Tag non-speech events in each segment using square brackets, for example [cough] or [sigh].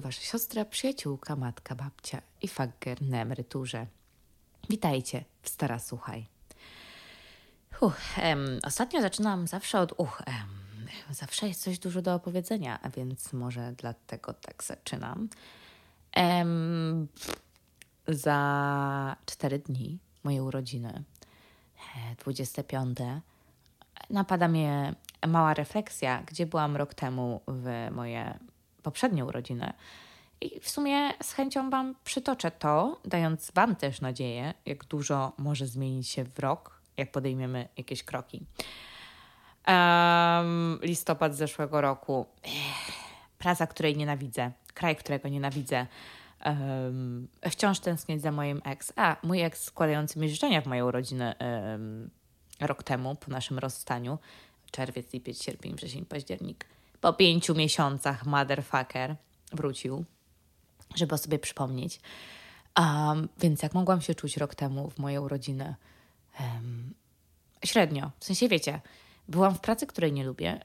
wasza siostra, przyjaciółka, matka, babcia i fager na emeryturze. Witajcie w Stara Słuchaj. Uch, em, ostatnio zaczynam zawsze od uch. Em, zawsze jest coś dużo do opowiedzenia, a więc może dlatego tak zaczynam. Em, za cztery dni, moje urodziny, 25, napada mnie mała refleksja, gdzie byłam rok temu w moje poprzednie urodziny. I w sumie z chęcią Wam przytoczę to, dając Wam też nadzieję, jak dużo może zmienić się w rok, jak podejmiemy jakieś kroki. Um, listopad zeszłego roku. Praca, której nienawidzę, kraj, którego nienawidzę. Um, wciąż tęsknię za moim ex. A, mój ex składający mi życzenia w moją urodzinę um, rok temu, po naszym rozstaniu. Czerwiec, lipiec, sierpień, wrzesień, październik. Po pięciu miesiącach motherfucker wrócił, żeby o sobie przypomnieć. Um, więc jak mogłam się czuć rok temu w moją urodzinę? Um, średnio. W sensie, wiecie, byłam w pracy, której nie lubię.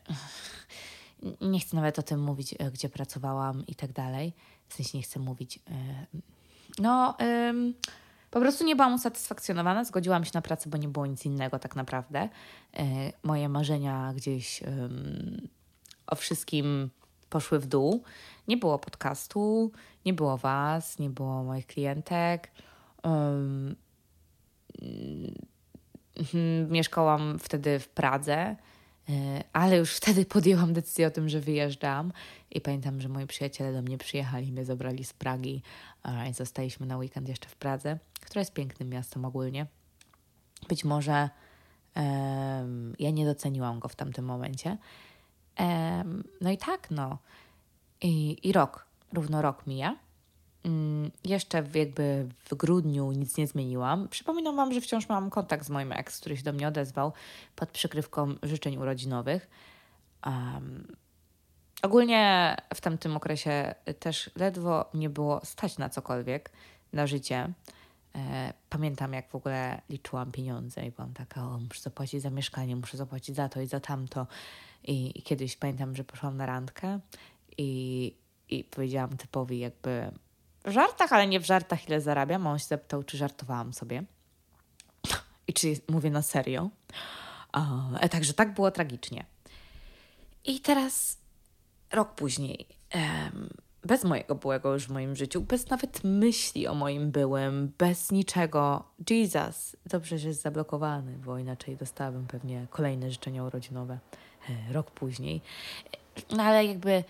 Nie chcę nawet o tym mówić, e, gdzie pracowałam i tak dalej. W sensie nie chcę mówić. E, no, po prostu nie byłam usatysfakcjonowana. Zgodziłam się na pracę, bo nie było nic innego tak naprawdę. E, moje marzenia gdzieś o wszystkim poszły w dół. Nie było podcastu, nie było Was, nie było moich klientek. Um, [laughs] mieszkałam wtedy w Pradze, e, ale już wtedy podjęłam decyzję o tym, że wyjeżdżam. I pamiętam, że moi przyjaciele do mnie przyjechali, mnie zabrali z Pragi i zostaliśmy na weekend jeszcze w Pradze, która jest pięknym miastem ogólnie. Być może um, ja nie doceniłam go w tamtym momencie. No i tak, no. I, I rok, równo rok mija. Um, jeszcze jakby w grudniu nic nie zmieniłam. Przypominam Wam, że wciąż mam kontakt z moim ex, który się do mnie odezwał pod przykrywką życzeń urodzinowych. Um, ogólnie w tamtym okresie też ledwo nie było stać na cokolwiek, na życie. E, pamiętam, jak w ogóle liczyłam pieniądze i byłam taka, o, muszę zapłacić za mieszkanie, muszę zapłacić za to i za tamto. I, i kiedyś pamiętam, że poszłam na randkę i, i powiedziałam typowi jakby w żartach, ale nie w żartach, ile zarabiam. A on się zapytał, czy żartowałam sobie i czy mówię na serio. E, także tak było tragicznie. I teraz, rok później, bez mojego byłego już w moim życiu, bez nawet myśli o moim byłym, bez niczego. Jesus, dobrze, że jest zablokowany, bo inaczej dostałabym pewnie kolejne życzenia urodzinowe e, rok później. No ale jakby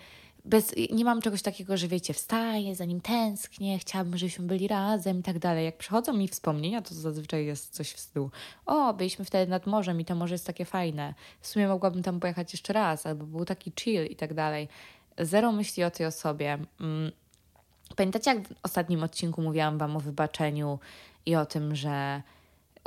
bez, nie mam czegoś takiego, że wiecie, wstaję, za nim tęsknię, chciałabym, żebyśmy byli razem i tak dalej. Jak przychodzą mi wspomnienia, to zazwyczaj jest coś w stylu o, byliśmy wtedy nad morzem i to morze jest takie fajne. W sumie mogłabym tam pojechać jeszcze raz, albo był taki chill i tak dalej zero myśli o tej osobie. Mm. Pamiętacie, jak w ostatnim odcinku mówiłam Wam o wybaczeniu i o tym, że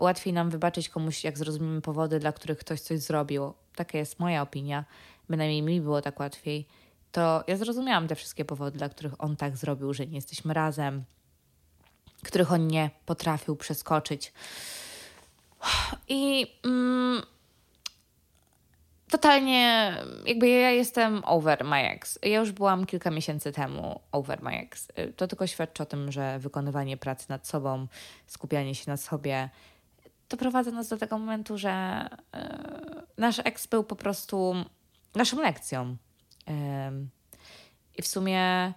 łatwiej nam wybaczyć komuś, jak zrozumiemy powody, dla których ktoś coś zrobił. Taka jest moja opinia. Bynajmniej mi było tak łatwiej. To ja zrozumiałam te wszystkie powody, dla których on tak zrobił, że nie jesteśmy razem, których on nie potrafił przeskoczyć. I. Mm, totalnie, jakby ja jestem over my ex. Ja już byłam kilka miesięcy temu over my ex. To tylko świadczy o tym, że wykonywanie pracy nad sobą, skupianie się na sobie, doprowadza nas do tego momentu, że yy, nasz ex był po prostu naszą lekcją. Yy, I w sumie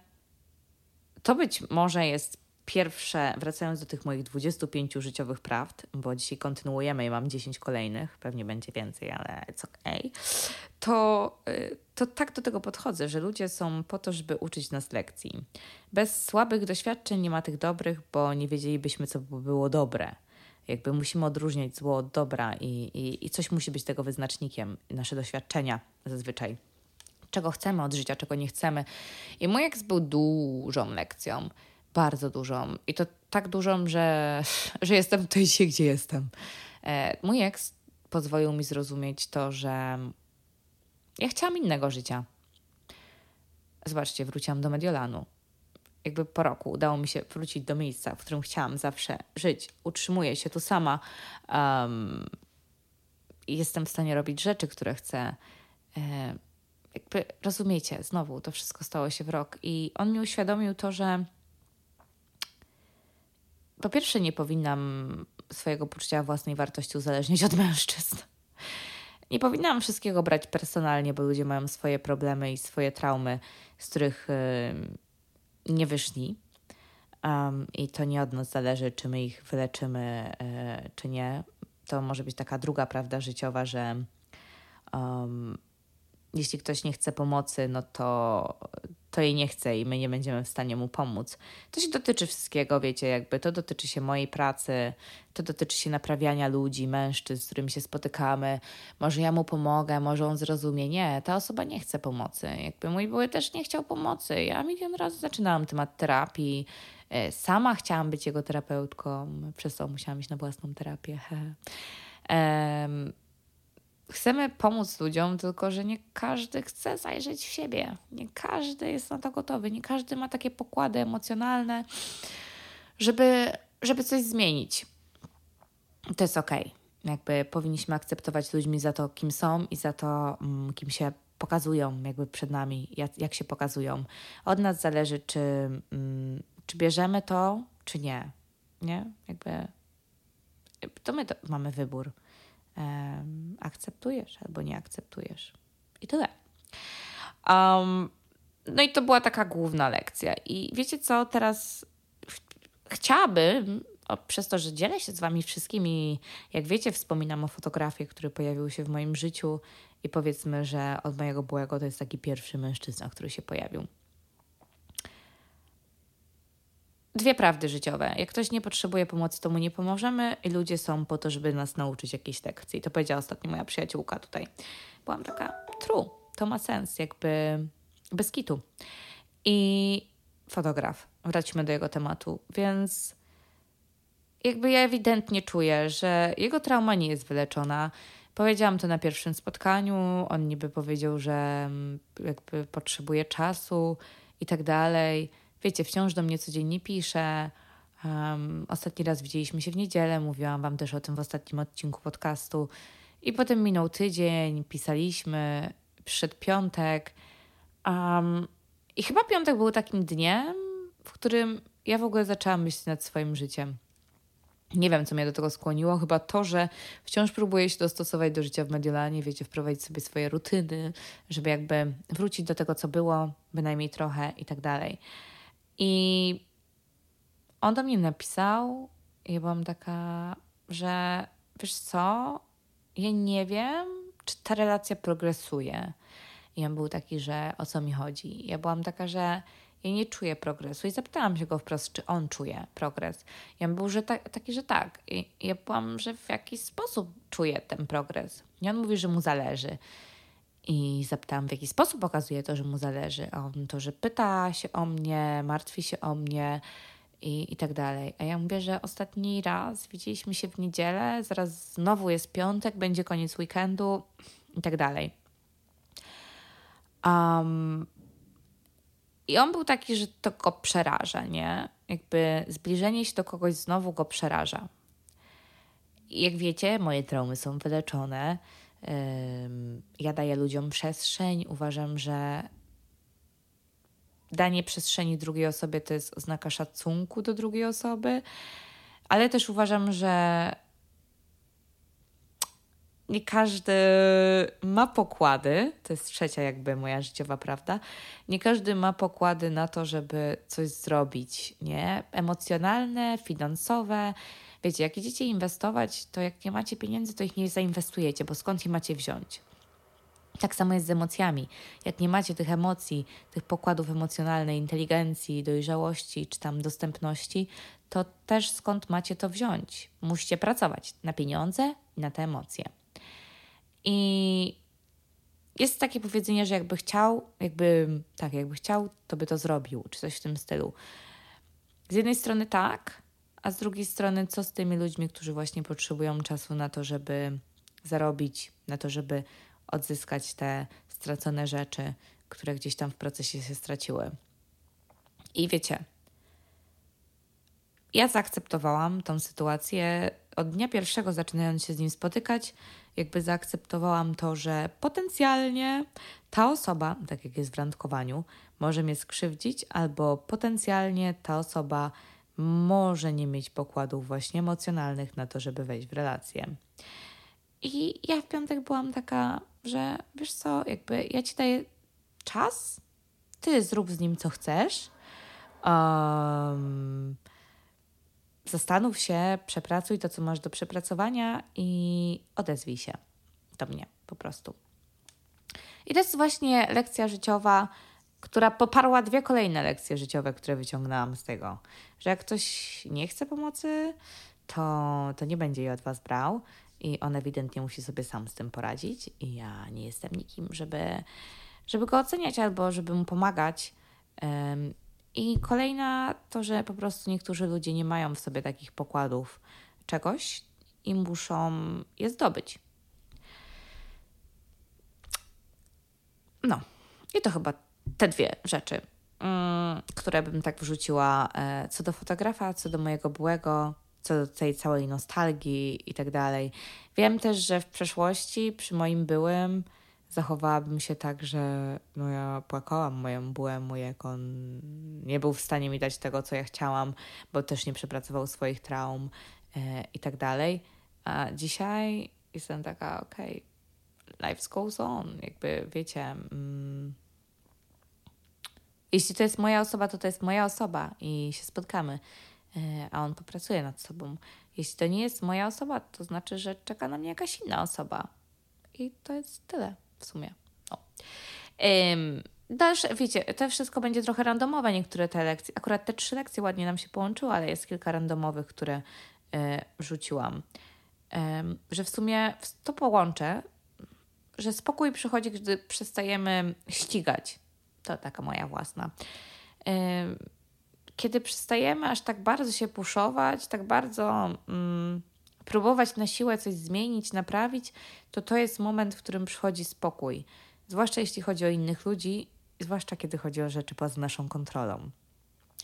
to być może jest pierwsze, wracając do tych moich 25 życiowych prawd, bo dzisiaj kontynuujemy i mam 10 kolejnych, pewnie będzie więcej, ale it's okay, to, y, to tak do tego podchodzę, że ludzie są po to, żeby uczyć nas lekcji. Bez słabych doświadczeń nie ma tych dobrych, bo nie wiedzielibyśmy, co by było dobre. Jakby musimy odróżniać zło od dobra i, i, i coś musi być tego wyznacznikiem, nasze doświadczenia zazwyczaj czego chcemy od życia, czego nie chcemy. I mój eks był dużą lekcją bardzo dużą. I to tak dużą, że, [laughs] że jestem tutaj gdzie jestem. E, mój eks pozwolił mi zrozumieć to, że ja chciałam innego życia. Zobaczcie, wróciłam do Mediolanu. Jakby po roku udało mi się wrócić do miejsca, w którym chciałam zawsze żyć. Utrzymuję się tu sama. Um, jestem w stanie robić rzeczy, które chcę. E, jakby rozumiecie, znowu to wszystko stało się w rok i on mi uświadomił to, że po pierwsze nie powinnam swojego poczucia własnej wartości uzależniać od mężczyzn. Nie powinnam wszystkiego brać personalnie, bo ludzie mają swoje problemy i swoje traumy, z których yy, nie wyszli. Um, I to nie od nas zależy, czy my ich wyleczymy, yy, czy nie. To może być taka druga prawda życiowa, że um, jeśli ktoś nie chce pomocy, no to, to jej nie chce i my nie będziemy w stanie mu pomóc. To się dotyczy wszystkiego, wiecie, jakby to dotyczy się mojej pracy, to dotyczy się naprawiania ludzi, mężczyzn, z którymi się spotykamy. Może ja mu pomogę, może on zrozumie. Nie, ta osoba nie chce pomocy. Jakby mój były też nie chciał pomocy. Ja milion razy zaczynałam temat terapii. E, sama chciałam być jego terapeutką, przez to musiałam iść na własną terapię. [laughs] chcemy pomóc ludziom, tylko że nie każdy chce zajrzeć w siebie. Nie każdy jest na to gotowy, nie każdy ma takie pokłady emocjonalne, żeby, żeby coś zmienić. To jest okej. Okay. Jakby powinniśmy akceptować ludźmi za to, kim są i za to, mm, kim się pokazują jakby przed nami, jak, jak się pokazują. Od nas zależy, czy, mm, czy bierzemy to, czy nie. Nie? Jakby to my to mamy wybór um, akceptujesz albo nie akceptujesz. I tyle. Um, no i to była taka główna lekcja. I wiecie co, teraz chciałabym, o, przez to, że dzielę się z Wami wszystkimi, jak wiecie, wspominam o fotografii, który pojawił się w moim życiu i powiedzmy, że od mojego byłego to jest taki pierwszy mężczyzna, który się pojawił. Dwie prawdy życiowe. Jak ktoś nie potrzebuje pomocy, to mu nie pomożemy i ludzie są po to, żeby nas nauczyć jakiejś lekcji. To powiedziała ostatnio moja przyjaciółka tutaj. Byłam taka, true, to ma sens, jakby bez kitu. I fotograf, wróćmy do jego tematu, więc jakby ja ewidentnie czuję, że jego trauma nie jest wyleczona. Powiedziałam to na pierwszym spotkaniu, on niby powiedział, że mm, jakby potrzebuje czasu i tak dalej wiecie, wciąż do mnie codziennie pisze. Um, ostatni raz widzieliśmy się w niedzielę, mówiłam Wam też o tym w ostatnim odcinku podcastu. I potem minął tydzień, pisaliśmy, przyszedł piątek. Um, I chyba piątek był takim dniem, w którym ja w ogóle zaczęłam myśleć nad swoim życiem. Nie wiem, co mnie do tego skłoniło, chyba to, że wciąż próbuję się dostosować do życia w Mediolanie, wiecie, wprowadzić sobie swoje rutyny, żeby jakby wrócić do tego, co było, bynajmniej trochę i tak dalej. I on do mnie napisał, i ja byłam taka, że wiesz co, ja nie wiem, czy ta relacja progresuje. I on był taki, że o co mi chodzi. Ja byłam taka, że ja nie czuję progresu. I zapytałam się go wprost, czy on czuje progres. I on był że ta, taki, że tak. I ja byłam, że w jakiś sposób czuje ten progres. I on mówi, że mu zależy. I zapytałam, w jaki sposób pokazuje to, że mu zależy. On to, że pyta się o mnie, martwi się o mnie i, i tak dalej. A ja mówię, że ostatni raz widzieliśmy się w niedzielę, zaraz znowu jest piątek, będzie koniec weekendu i tak dalej. Um, I on był taki, że to go przeraża, nie? Jakby zbliżenie się do kogoś znowu go przeraża. I jak wiecie, moje traumy są wyleczone ja daję ludziom przestrzeń. Uważam, że danie przestrzeni drugiej osobie to jest oznaka szacunku do drugiej osoby, ale też uważam, że nie każdy ma pokłady, to jest trzecia jakby moja życiowa prawda, nie każdy ma pokłady na to, żeby coś zrobić, nie? Emocjonalne, finansowe, Wiecie, jak idziecie inwestować, to jak nie macie pieniędzy, to ich nie zainwestujecie, bo skąd je macie wziąć? Tak samo jest z emocjami. Jak nie macie tych emocji, tych pokładów emocjonalnej, inteligencji, dojrzałości czy tam dostępności, to też skąd macie to wziąć? Musicie pracować na pieniądze i na te emocje. I jest takie powiedzenie, że jakby chciał, jakby tak, jakby chciał, to by to zrobił, czy coś w tym stylu. Z jednej strony tak, a z drugiej strony, co z tymi ludźmi, którzy właśnie potrzebują czasu na to, żeby zarobić, na to, żeby odzyskać te stracone rzeczy, które gdzieś tam w procesie się straciły. I wiecie, ja zaakceptowałam tą sytuację od dnia pierwszego, zaczynając się z nim spotykać, jakby zaakceptowałam to, że potencjalnie ta osoba, tak jak jest w randkowaniu, może mnie skrzywdzić, albo potencjalnie ta osoba może nie mieć pokładów właśnie emocjonalnych na to, żeby wejść w relację. I ja w piątek byłam taka, że wiesz co, jakby ja ci daję czas, ty zrób z nim co chcesz. Um, zastanów się, przepracuj to, co masz do przepracowania i odezwij się do mnie po prostu. I to jest właśnie lekcja życiowa, która poparła dwie kolejne lekcje życiowe, które wyciągnęłam z tego, że jak ktoś nie chce pomocy, to, to nie będzie jej od Was brał i on ewidentnie musi sobie sam z tym poradzić i ja nie jestem nikim, żeby, żeby go oceniać albo żeby mu pomagać. I kolejna to, że po prostu niektórzy ludzie nie mają w sobie takich pokładów czegoś i muszą je zdobyć. No, i to chyba te dwie rzeczy, mm, które bym tak wrzuciła e, co do fotografa, co do mojego byłego, co do tej całej nostalgii i tak dalej. Wiem też, że w przeszłości przy moim byłym zachowałabym się tak, że no ja płakałam moją byłemu, jak on nie był w stanie mi dać tego, co ja chciałam, bo też nie przepracował swoich traum e, i tak dalej. A dzisiaj jestem taka, okej, okay, life goes on, jakby wiecie... Mm, jeśli to jest moja osoba, to to jest moja osoba i się spotkamy, e, a on popracuje nad sobą. Jeśli to nie jest moja osoba, to znaczy, że czeka na mnie jakaś inna osoba. I to jest tyle w sumie. O. Ym, dalsze, wiecie, to wszystko będzie trochę randomowe, niektóre te lekcje. Akurat te trzy lekcje ładnie nam się połączyły, ale jest kilka randomowych, które y, rzuciłam. że w sumie to połączę, że spokój przychodzi, gdy przestajemy ścigać to taka moja własna. Kiedy przestajemy aż tak bardzo się puszować, tak bardzo mm, próbować na siłę coś zmienić, naprawić, to to jest moment, w którym przychodzi spokój. Zwłaszcza jeśli chodzi o innych ludzi, zwłaszcza kiedy chodzi o rzeczy poza naszą kontrolą.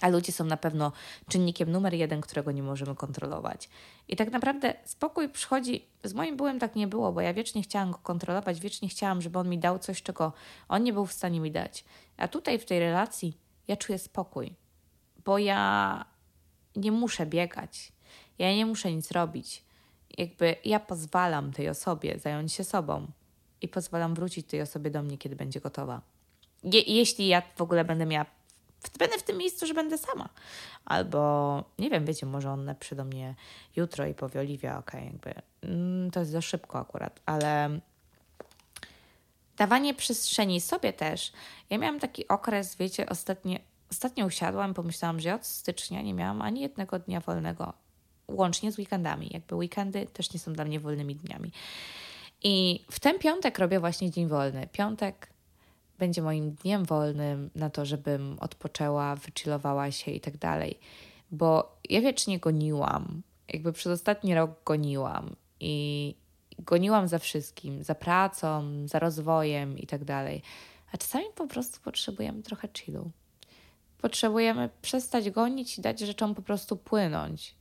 A ludzie są na pewno czynnikiem numer jeden, którego nie możemy kontrolować. I tak naprawdę spokój przychodzi. Z moim byłem tak nie było, bo ja wiecznie chciałam go kontrolować, wiecznie chciałam, żeby on mi dał coś, czego on nie był w stanie mi dać. A tutaj w tej relacji ja czuję spokój, bo ja nie muszę biegać, ja nie muszę nic robić. Jakby ja pozwalam tej osobie zająć się sobą i pozwalam wrócić tej osobie do mnie, kiedy będzie gotowa. Je jeśli ja w ogóle będę miała będę w tym miejscu, że będę sama. Albo, nie wiem, wiecie, może on napisze do mnie jutro i powie, Oliwia, okej, okay, jakby mm, to jest za szybko akurat, ale dawanie przestrzeni sobie też. Ja miałam taki okres, wiecie, ostatnio, ostatnio usiadłam, pomyślałam, że od stycznia nie miałam ani jednego dnia wolnego, łącznie z weekendami. Jakby weekendy też nie są dla mnie wolnymi dniami. I w ten piątek robię właśnie dzień wolny. Piątek będzie moim dniem wolnym na to, żebym odpoczęła, wychillowała się i tak dalej. Bo ja wiecznie goniłam, jakby przez ostatni rok goniłam i goniłam za wszystkim, za pracą, za rozwojem i tak dalej. A czasami po prostu potrzebujemy trochę chillu. Potrzebujemy przestać gonić i dać rzeczom po prostu płynąć.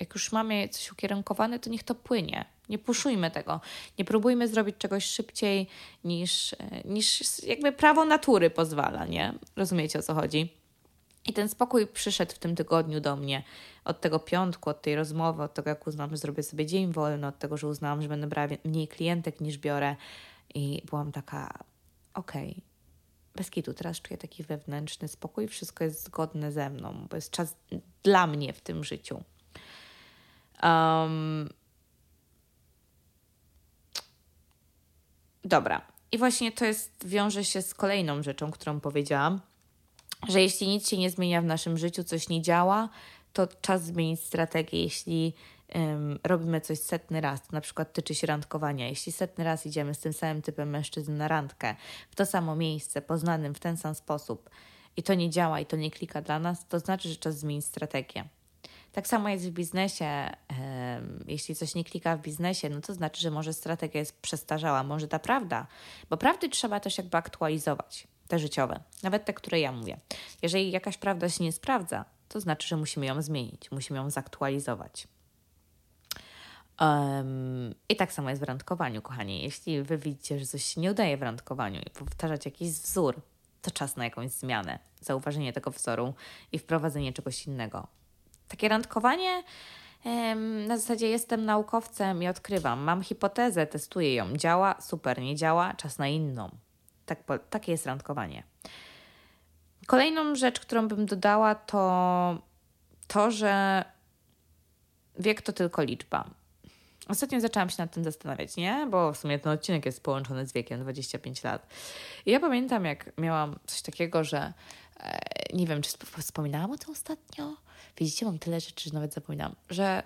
Jak już mamy coś ukierunkowane, to niech to płynie. Nie puszujmy tego. Nie próbujmy zrobić czegoś szybciej niż, e, niż jakby prawo natury pozwala, nie? Rozumiecie o co chodzi? I ten spokój przyszedł w tym tygodniu do mnie od tego piątku, od tej rozmowy, od tego, jak uznałam, że zrobię sobie dzień wolny, od tego, że uznałam, że będę brała mniej klientek niż biorę. I byłam taka, okej, okay, bez kitu, teraz czuję taki wewnętrzny spokój, wszystko jest zgodne ze mną, bo jest czas dla mnie w tym życiu. Um, dobra. I właśnie to jest, wiąże się z kolejną rzeczą, którą powiedziałam, że jeśli nic się nie zmienia w naszym życiu, coś nie działa, to czas zmienić strategię. Jeśli um, robimy coś setny raz, to na przykład tyczy się randkowania, jeśli setny raz idziemy z tym samym typem mężczyzn na randkę, w to samo miejsce, poznanym w ten sam sposób i to nie działa i to nie klika dla nas, to znaczy, że czas zmienić strategię. Tak samo jest w biznesie. Jeśli coś nie klika w biznesie, no to znaczy, że może strategia jest przestarzała, może ta prawda, bo prawdy trzeba też jakby aktualizować, te życiowe, nawet te, które ja mówię. Jeżeli jakaś prawda się nie sprawdza, to znaczy, że musimy ją zmienić, musimy ją zaktualizować. Um, I tak samo jest w randkowaniu, kochani. Jeśli wy widzicie, że coś się nie udaje w randkowaniu i powtarzać jakiś wzór, to czas na jakąś zmianę, zauważenie tego wzoru i wprowadzenie czegoś innego. Takie randkowanie na zasadzie jestem naukowcem i odkrywam. Mam hipotezę, testuję ją. Działa, super, nie działa, czas na inną. Tak, takie jest randkowanie. Kolejną rzecz, którą bym dodała, to to, że wiek to tylko liczba. Ostatnio zaczęłam się nad tym zastanawiać, nie? Bo w sumie ten odcinek jest połączony z wiekiem 25 lat. I ja pamiętam, jak miałam coś takiego, że e, nie wiem, czy wspominałam o tym ostatnio. Widzicie, mam tyle rzeczy, że nawet zapominam, że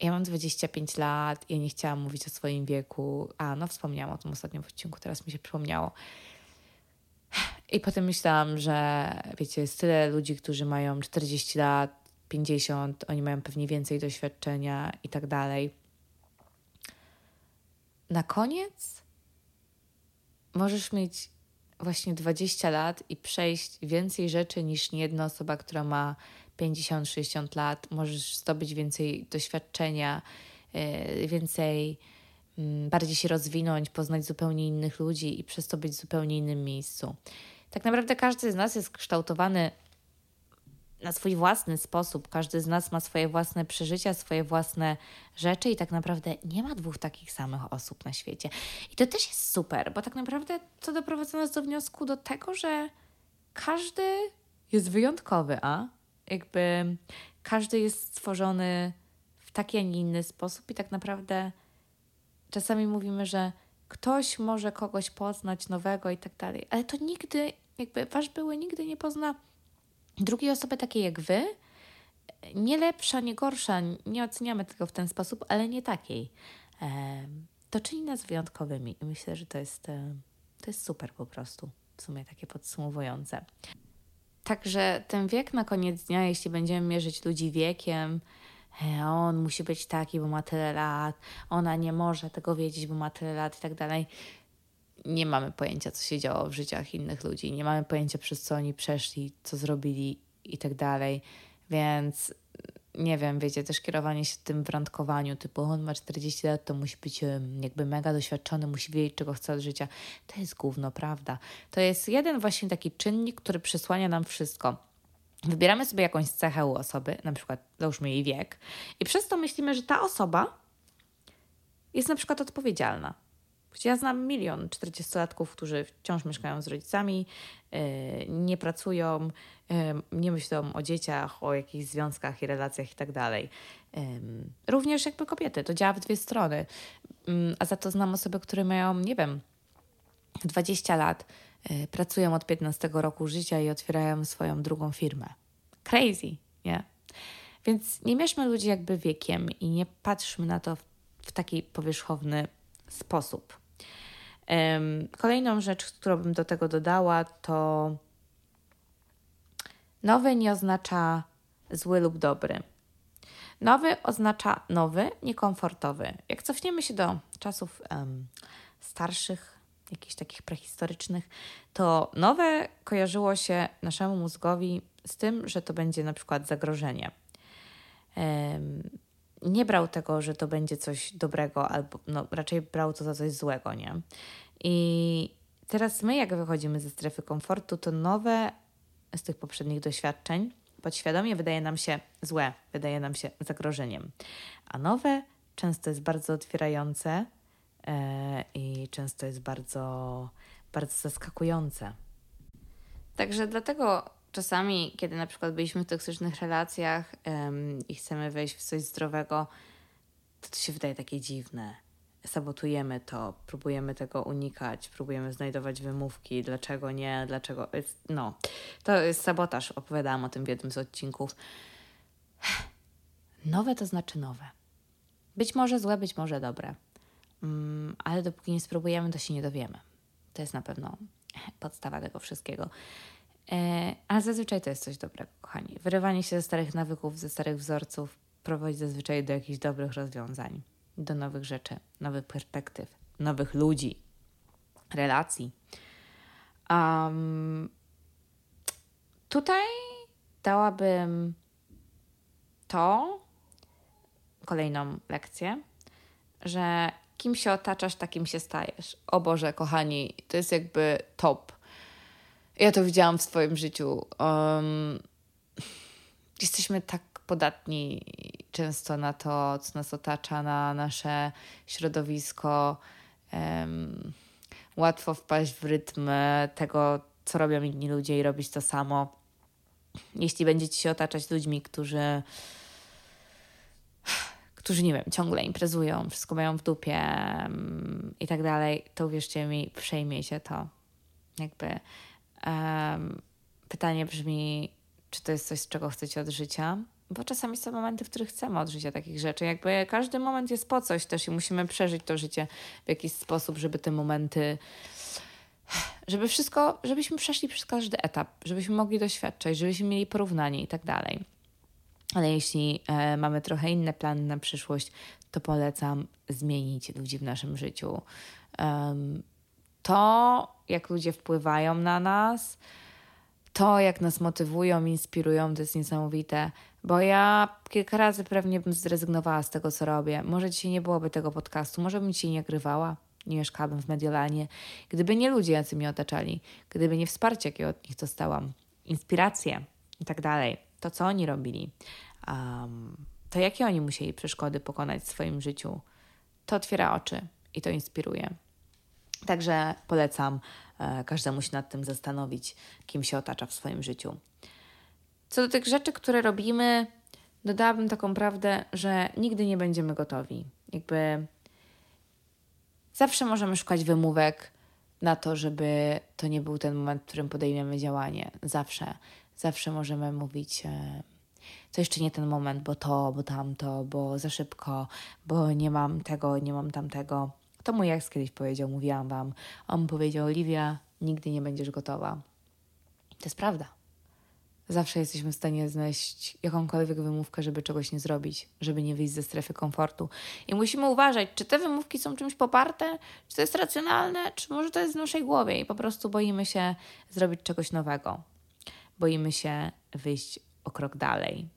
ja mam 25 lat, ja nie chciałam mówić o swoim wieku. A, no wspomniałam o tym ostatnio w odcinku, teraz mi się przypomniało. I potem myślałam, że wiecie, jest tyle ludzi, którzy mają 40 lat, 50, oni mają pewnie więcej doświadczenia i tak dalej. Na koniec możesz mieć właśnie 20 lat i przejść więcej rzeczy niż jedna osoba, która ma 50-60 lat. Możesz zdobyć więcej doświadczenia, yy, więcej, mm, bardziej się rozwinąć, poznać zupełnie innych ludzi i przez to być w zupełnie innym miejscu. Tak naprawdę każdy z nas jest kształtowany na swój własny sposób. Każdy z nas ma swoje własne przeżycia, swoje własne rzeczy i tak naprawdę nie ma dwóch takich samych osób na świecie. I to też jest super, bo tak naprawdę to doprowadza nas do wniosku do tego, że każdy jest wyjątkowy, a jakby każdy jest stworzony w taki, a nie inny sposób i tak naprawdę czasami mówimy, że ktoś może kogoś poznać nowego i tak dalej, ale to nigdy, jakby wasz były nigdy nie pozna drugiej osoby takiej jak wy, nie lepsza, nie gorsza, nie oceniamy tego w ten sposób, ale nie takiej. To czyni nas wyjątkowymi i myślę, że to jest, e, to jest super po prostu, w sumie takie podsumowujące. Także ten wiek na koniec dnia, jeśli będziemy mierzyć ludzi wiekiem, e, on musi być taki, bo ma tyle lat, ona nie może tego wiedzieć, bo ma tyle lat i tak dalej nie mamy pojęcia, co się działo w życiach innych ludzi, nie mamy pojęcia, przez co oni przeszli, co zrobili i tak dalej. Więc nie wiem, wiecie, też kierowanie się tym w randkowaniu, typu on ma 40 lat, to musi być jakby mega doświadczony, musi wiedzieć, czego chce od życia. To jest gówno, prawda? To jest jeden właśnie taki czynnik, który przysłania nam wszystko. Wybieramy sobie jakąś cechę u osoby, na przykład załóżmy jej wiek, i przez to myślimy, że ta osoba jest na przykład odpowiedzialna ja znam milion 40-latków, którzy wciąż mieszkają z rodzicami, e, nie pracują, e, nie myślą o dzieciach, o jakichś związkach i relacjach i tak. Również jakby kobiety, to działa w dwie strony. Mm, a za to znam osoby, które mają, nie wiem, 20 lat, e, pracują od 15 roku życia i otwierają swoją drugą firmę. Crazy, nie? Więc nie mierzmy ludzi jakby wiekiem i nie patrzmy na to w taki powierzchowny sposób. Kolejną rzecz, którą bym do tego dodała, to nowy nie oznacza zły lub dobry. Nowy oznacza nowy, niekomfortowy. Jak cofniemy się do czasów um, starszych, jakichś takich prehistorycznych, to nowe kojarzyło się naszemu mózgowi z tym, że to będzie na przykład zagrożenie. Um, nie brał tego, że to będzie coś dobrego, albo no, raczej brał to za coś złego, nie? I teraz my, jak wychodzimy ze strefy komfortu, to nowe z tych poprzednich doświadczeń podświadomie wydaje nam się złe, wydaje nam się zagrożeniem. A nowe często jest bardzo otwierające yy, i często jest bardzo, bardzo zaskakujące. Także dlatego czasami, kiedy na przykład byliśmy w toksycznych relacjach i chcemy wejść w coś zdrowego, to to się wydaje takie dziwne. Sabotujemy to, próbujemy tego unikać, próbujemy znajdować wymówki, dlaczego nie, dlaczego. No, to jest sabotaż. Opowiadałam o tym w jednym z odcinków. [sighs] Nowe to znaczy nowe. Być może złe, być może dobre. Mm, ale dopóki nie spróbujemy, to się nie dowiemy. To jest na pewno [laughs] podstawa tego wszystkiego. E, ale zazwyczaj to jest coś dobrego, kochani. Wyrywanie się ze starych nawyków, ze starych wzorców prowadzi zazwyczaj do jakichś dobrych rozwiązań, do nowych rzeczy, nowych perspektyw, nowych ludzi, relacji. Um, tutaj dałabym to, kolejną lekcję, że kim się otaczasz, takim się stajesz. O Boże, kochani, to jest jakby top. Ja to widziałam w swoim życiu. Um, jesteśmy tak podatni często na to, co nas otacza, na nasze środowisko. Um, łatwo wpaść w rytm tego, co robią inni ludzie i robić to samo. Jeśli będziecie się otaczać ludźmi, którzy którzy, nie wiem, ciągle imprezują, wszystko mają w dupie um, i tak dalej, to uwierzcie mi, przejmiecie to. Jakby um, pytanie brzmi, czy to jest coś, z czego chcecie od życia? Bo czasami są momenty, w których chcemy od życia takich rzeczy. Jakby każdy moment jest po coś też i musimy przeżyć to życie w jakiś sposób, żeby te momenty żeby wszystko, żebyśmy przeszli przez każdy etap, żebyśmy mogli doświadczać, żebyśmy mieli porównanie i tak dalej. Ale jeśli e, mamy trochę inne plany na przyszłość, to polecam zmienić ludzi w naszym życiu. Um, to, jak ludzie wpływają na nas, to, jak nas motywują, inspirują, to jest niesamowite, bo ja kilka razy pewnie bym zrezygnowała z tego, co robię. Może dzisiaj nie byłoby tego podcastu, może bym dzisiaj nie nagrywała, nie mieszkałabym w Mediolanie, gdyby nie ludzie, jacy mnie otaczali, gdyby nie wsparcie, jakie od nich dostałam, inspiracje i tak dalej, to co oni robili, um, to jakie oni musieli przeszkody pokonać w swoim życiu, to otwiera oczy i to inspiruje. Także polecam e, każdemu się nad tym zastanowić, kim się otacza w swoim życiu. Co do tych rzeczy, które robimy, dodałabym taką prawdę, że nigdy nie będziemy gotowi. Jakby zawsze możemy szukać wymówek na to, żeby to nie był ten moment, w którym podejmiemy działanie. Zawsze, zawsze możemy mówić. E, to jeszcze nie ten moment, bo to, bo tamto, bo za szybko, bo nie mam tego, nie mam tamtego. To mój jak kiedyś powiedział, mówiłam wam. On powiedział, Oliwia, nigdy nie będziesz gotowa. To jest prawda. Zawsze jesteśmy w stanie znaleźć jakąkolwiek wymówkę, żeby czegoś nie zrobić, żeby nie wyjść ze strefy komfortu. I musimy uważać, czy te wymówki są czymś poparte, czy to jest racjonalne, czy może to jest w naszej głowie i po prostu boimy się zrobić czegoś nowego. Boimy się wyjść o krok dalej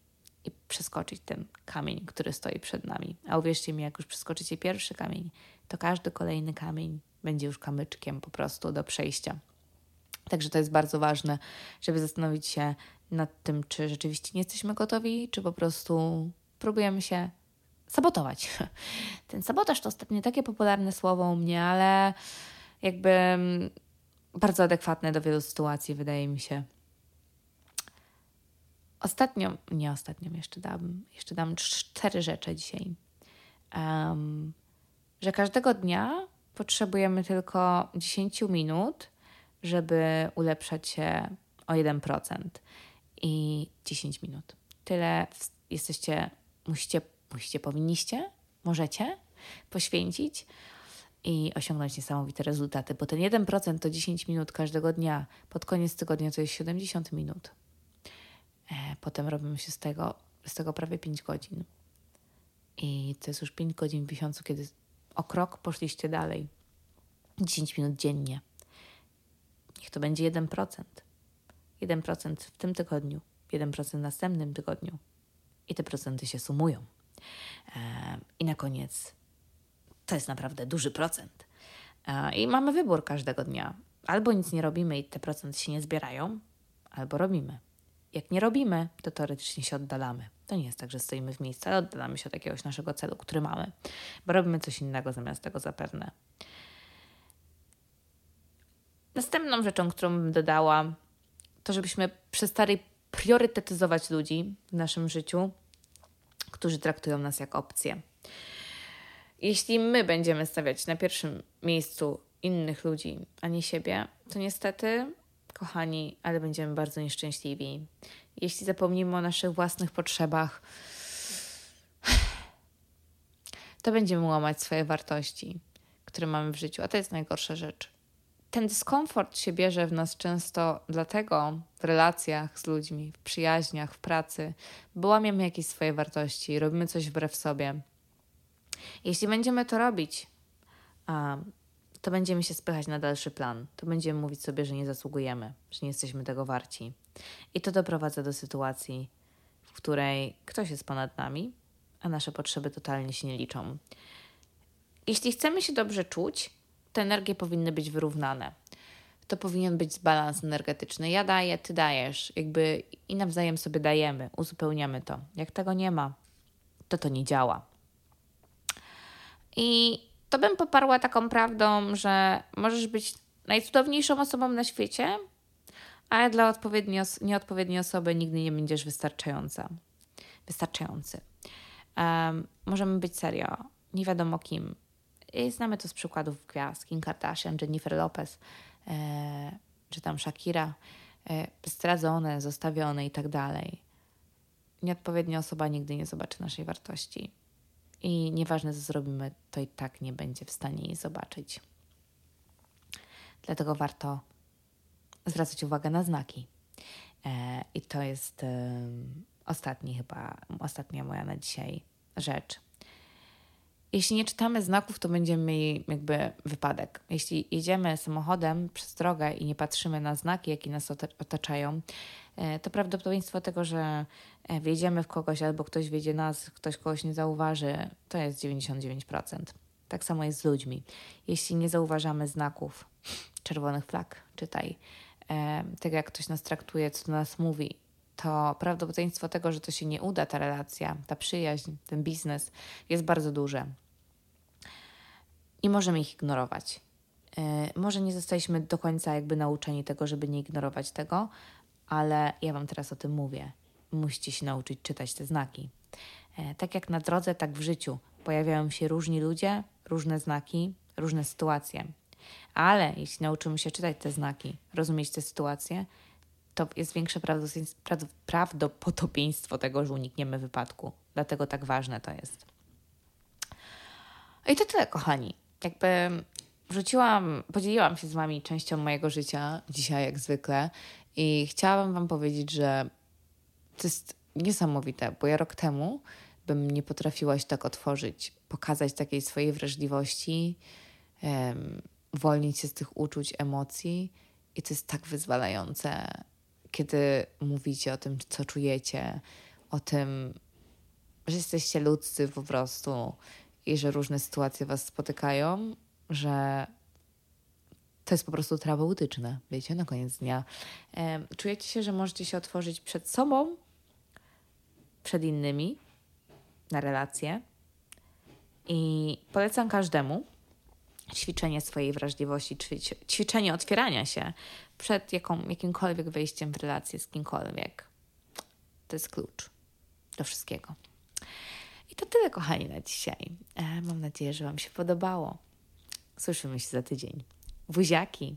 i przeskoczyć ten kamień, który stoi przed nami. A uwierzcie mi, jak już przeskoczycie pierwszy kamień, to każdy kolejny kamień będzie już kamyczkiem po prostu do przejścia. Także to jest bardzo ważne, żeby zastanowić się nad tym, czy rzeczywiście nie jesteśmy gotowi, czy po prostu próbujemy się sabotować. [laughs] Ten sabotaż to ostatnio takie popularne słowo u mnie, ale jakby mm, bardzo adekwatne do wielu sytuacji, wydaje mi się. Ostatnią, nie ostatnią, jeszcze dam, jeszcze dam cztery rzeczy dzisiaj. Um, że każdego dnia potrzebujemy tylko 10 minut, żeby ulepszać się o 1% i 10 minut. Tyle jesteście, musicie, musicie, powinniście, możecie poświęcić i osiągnąć niesamowite rezultaty, bo ten 1% to 10 minut każdego dnia. Pod koniec tygodnia to jest 70 minut. E, potem robimy się z tego, z tego prawie 5 godzin. I to jest już 5 godzin w miesiącu, kiedy o krok poszliście dalej. 10 minut dziennie. Niech to będzie 1%. 1% w tym tygodniu, 1% w następnym tygodniu. I te procenty się sumują. E, I na koniec to jest naprawdę duży procent. E, I mamy wybór każdego dnia. Albo nic nie robimy i te procenty się nie zbierają, albo robimy. Jak nie robimy, to teoretycznie się oddalamy. To nie jest tak, że stoimy w miejscu, ale oddalamy się od jakiegoś naszego celu, który mamy, bo robimy coś innego zamiast tego zapewne. Następną rzeczą, którą bym dodała, to żebyśmy przestali priorytetyzować ludzi w naszym życiu, którzy traktują nas jak opcję. Jeśli my będziemy stawiać na pierwszym miejscu innych ludzi, a nie siebie, to niestety, kochani, ale będziemy bardzo nieszczęśliwi. Jeśli zapomnimy o naszych własnych potrzebach, [sighs] to będziemy łamać swoje wartości, które mamy w życiu, a to jest najgorsza rzecz ten dyskomfort się bierze w nas często dlatego w relacjach z ludźmi, w przyjaźniach, w pracy, bo łamiemy jakieś swoje wartości, robimy coś wbrew sobie. Jeśli będziemy to robić, to będziemy się spychać na dalszy plan. To będziemy mówić sobie, że nie zasługujemy, że nie jesteśmy tego warci. I to doprowadza do sytuacji, w której ktoś jest ponad nami, a nasze potrzeby totalnie się nie liczą. Jeśli chcemy się dobrze czuć, te energie powinny być wyrównane. To powinien być balans energetyczny. Ja daję, ty dajesz, jakby i nawzajem sobie dajemy, uzupełniamy to. Jak tego nie ma, to to nie działa. I to bym poparła taką prawdą, że możesz być najcudowniejszą osobą na świecie, ale dla odpowiedniej nieodpowiedniej osoby nigdy nie będziesz wystarczająca. Wystarczający. Um, możemy być serio, nie wiadomo kim. I znamy to z przykładów gwiazd, Kim Kardashian, Jennifer Lopez, e, czy tam Shakira, e, zdradzone, zostawione i tak dalej. Nieodpowiednia osoba nigdy nie zobaczy naszej wartości. I nieważne, co zrobimy, to i tak nie będzie w stanie jej zobaczyć. Dlatego warto zwracać uwagę na znaki. E, I to jest ostatni chyba, ostatnia moja na dzisiaj rzecz. Jeśli nie czytamy znaków, to będziemy mieli jakby wypadek. Jeśli jedziemy samochodem przez drogę i nie patrzymy na znaki, jakie nas otaczają, e, to prawdopodobieństwo tego, że wjedziemy w kogoś albo ktoś wjedzie nas, ktoś kogoś nie zauważy, to jest 99%. Tak samo jest z ludźmi. Jeśli nie zauważamy znaków, czerwonych flag, czytaj, e, tego jak ktoś nas traktuje, co do nas mówi, to prawdopodobieństwo tego, że to się nie uda, ta relacja, ta przyjaźń, ten biznes jest bardzo duże. I możemy ich ignorować. E, może nie zostaliśmy do końca jakby nauczeni tego, żeby nie ignorować tego, ale ja Wam teraz o tym mówię. Musicie się nauczyć czytać te znaki. E, tak jak na drodze, tak w życiu pojawiają się różni ludzie, różne znaki, różne sytuacje. Ale jeśli nauczymy się czytać te znaki, rozumieć te sytuacje, to jest większe prawdopodobieństwo tego, że unikniemy wypadku. Dlatego tak ważne to jest. I to tyle, kochani. Jakby wrzuciłam, podzieliłam się z Wami częścią mojego życia dzisiaj, jak zwykle, i chciałabym Wam powiedzieć, że to jest niesamowite, bo ja rok temu bym nie potrafiła się tak otworzyć, pokazać takiej swojej wrażliwości, um, uwolnić się z tych uczuć, emocji. I to jest tak wyzwalające, kiedy mówicie o tym, co czujecie, o tym, że jesteście ludzcy po prostu i że różne sytuacje was spotykają, że to jest po prostu terapeutyczne, wiecie, na koniec dnia. Czujecie się, że możecie się otworzyć przed sobą, przed innymi, na relacje. I polecam każdemu ćwiczenie swojej wrażliwości, ćwiczenie otwierania się przed jaką, jakimkolwiek wejściem w relację z kimkolwiek. To jest klucz do wszystkiego. I to tyle, kochani, na dzisiaj. E, mam nadzieję, że Wam się podobało. Słyszymy się za tydzień. Buziaki!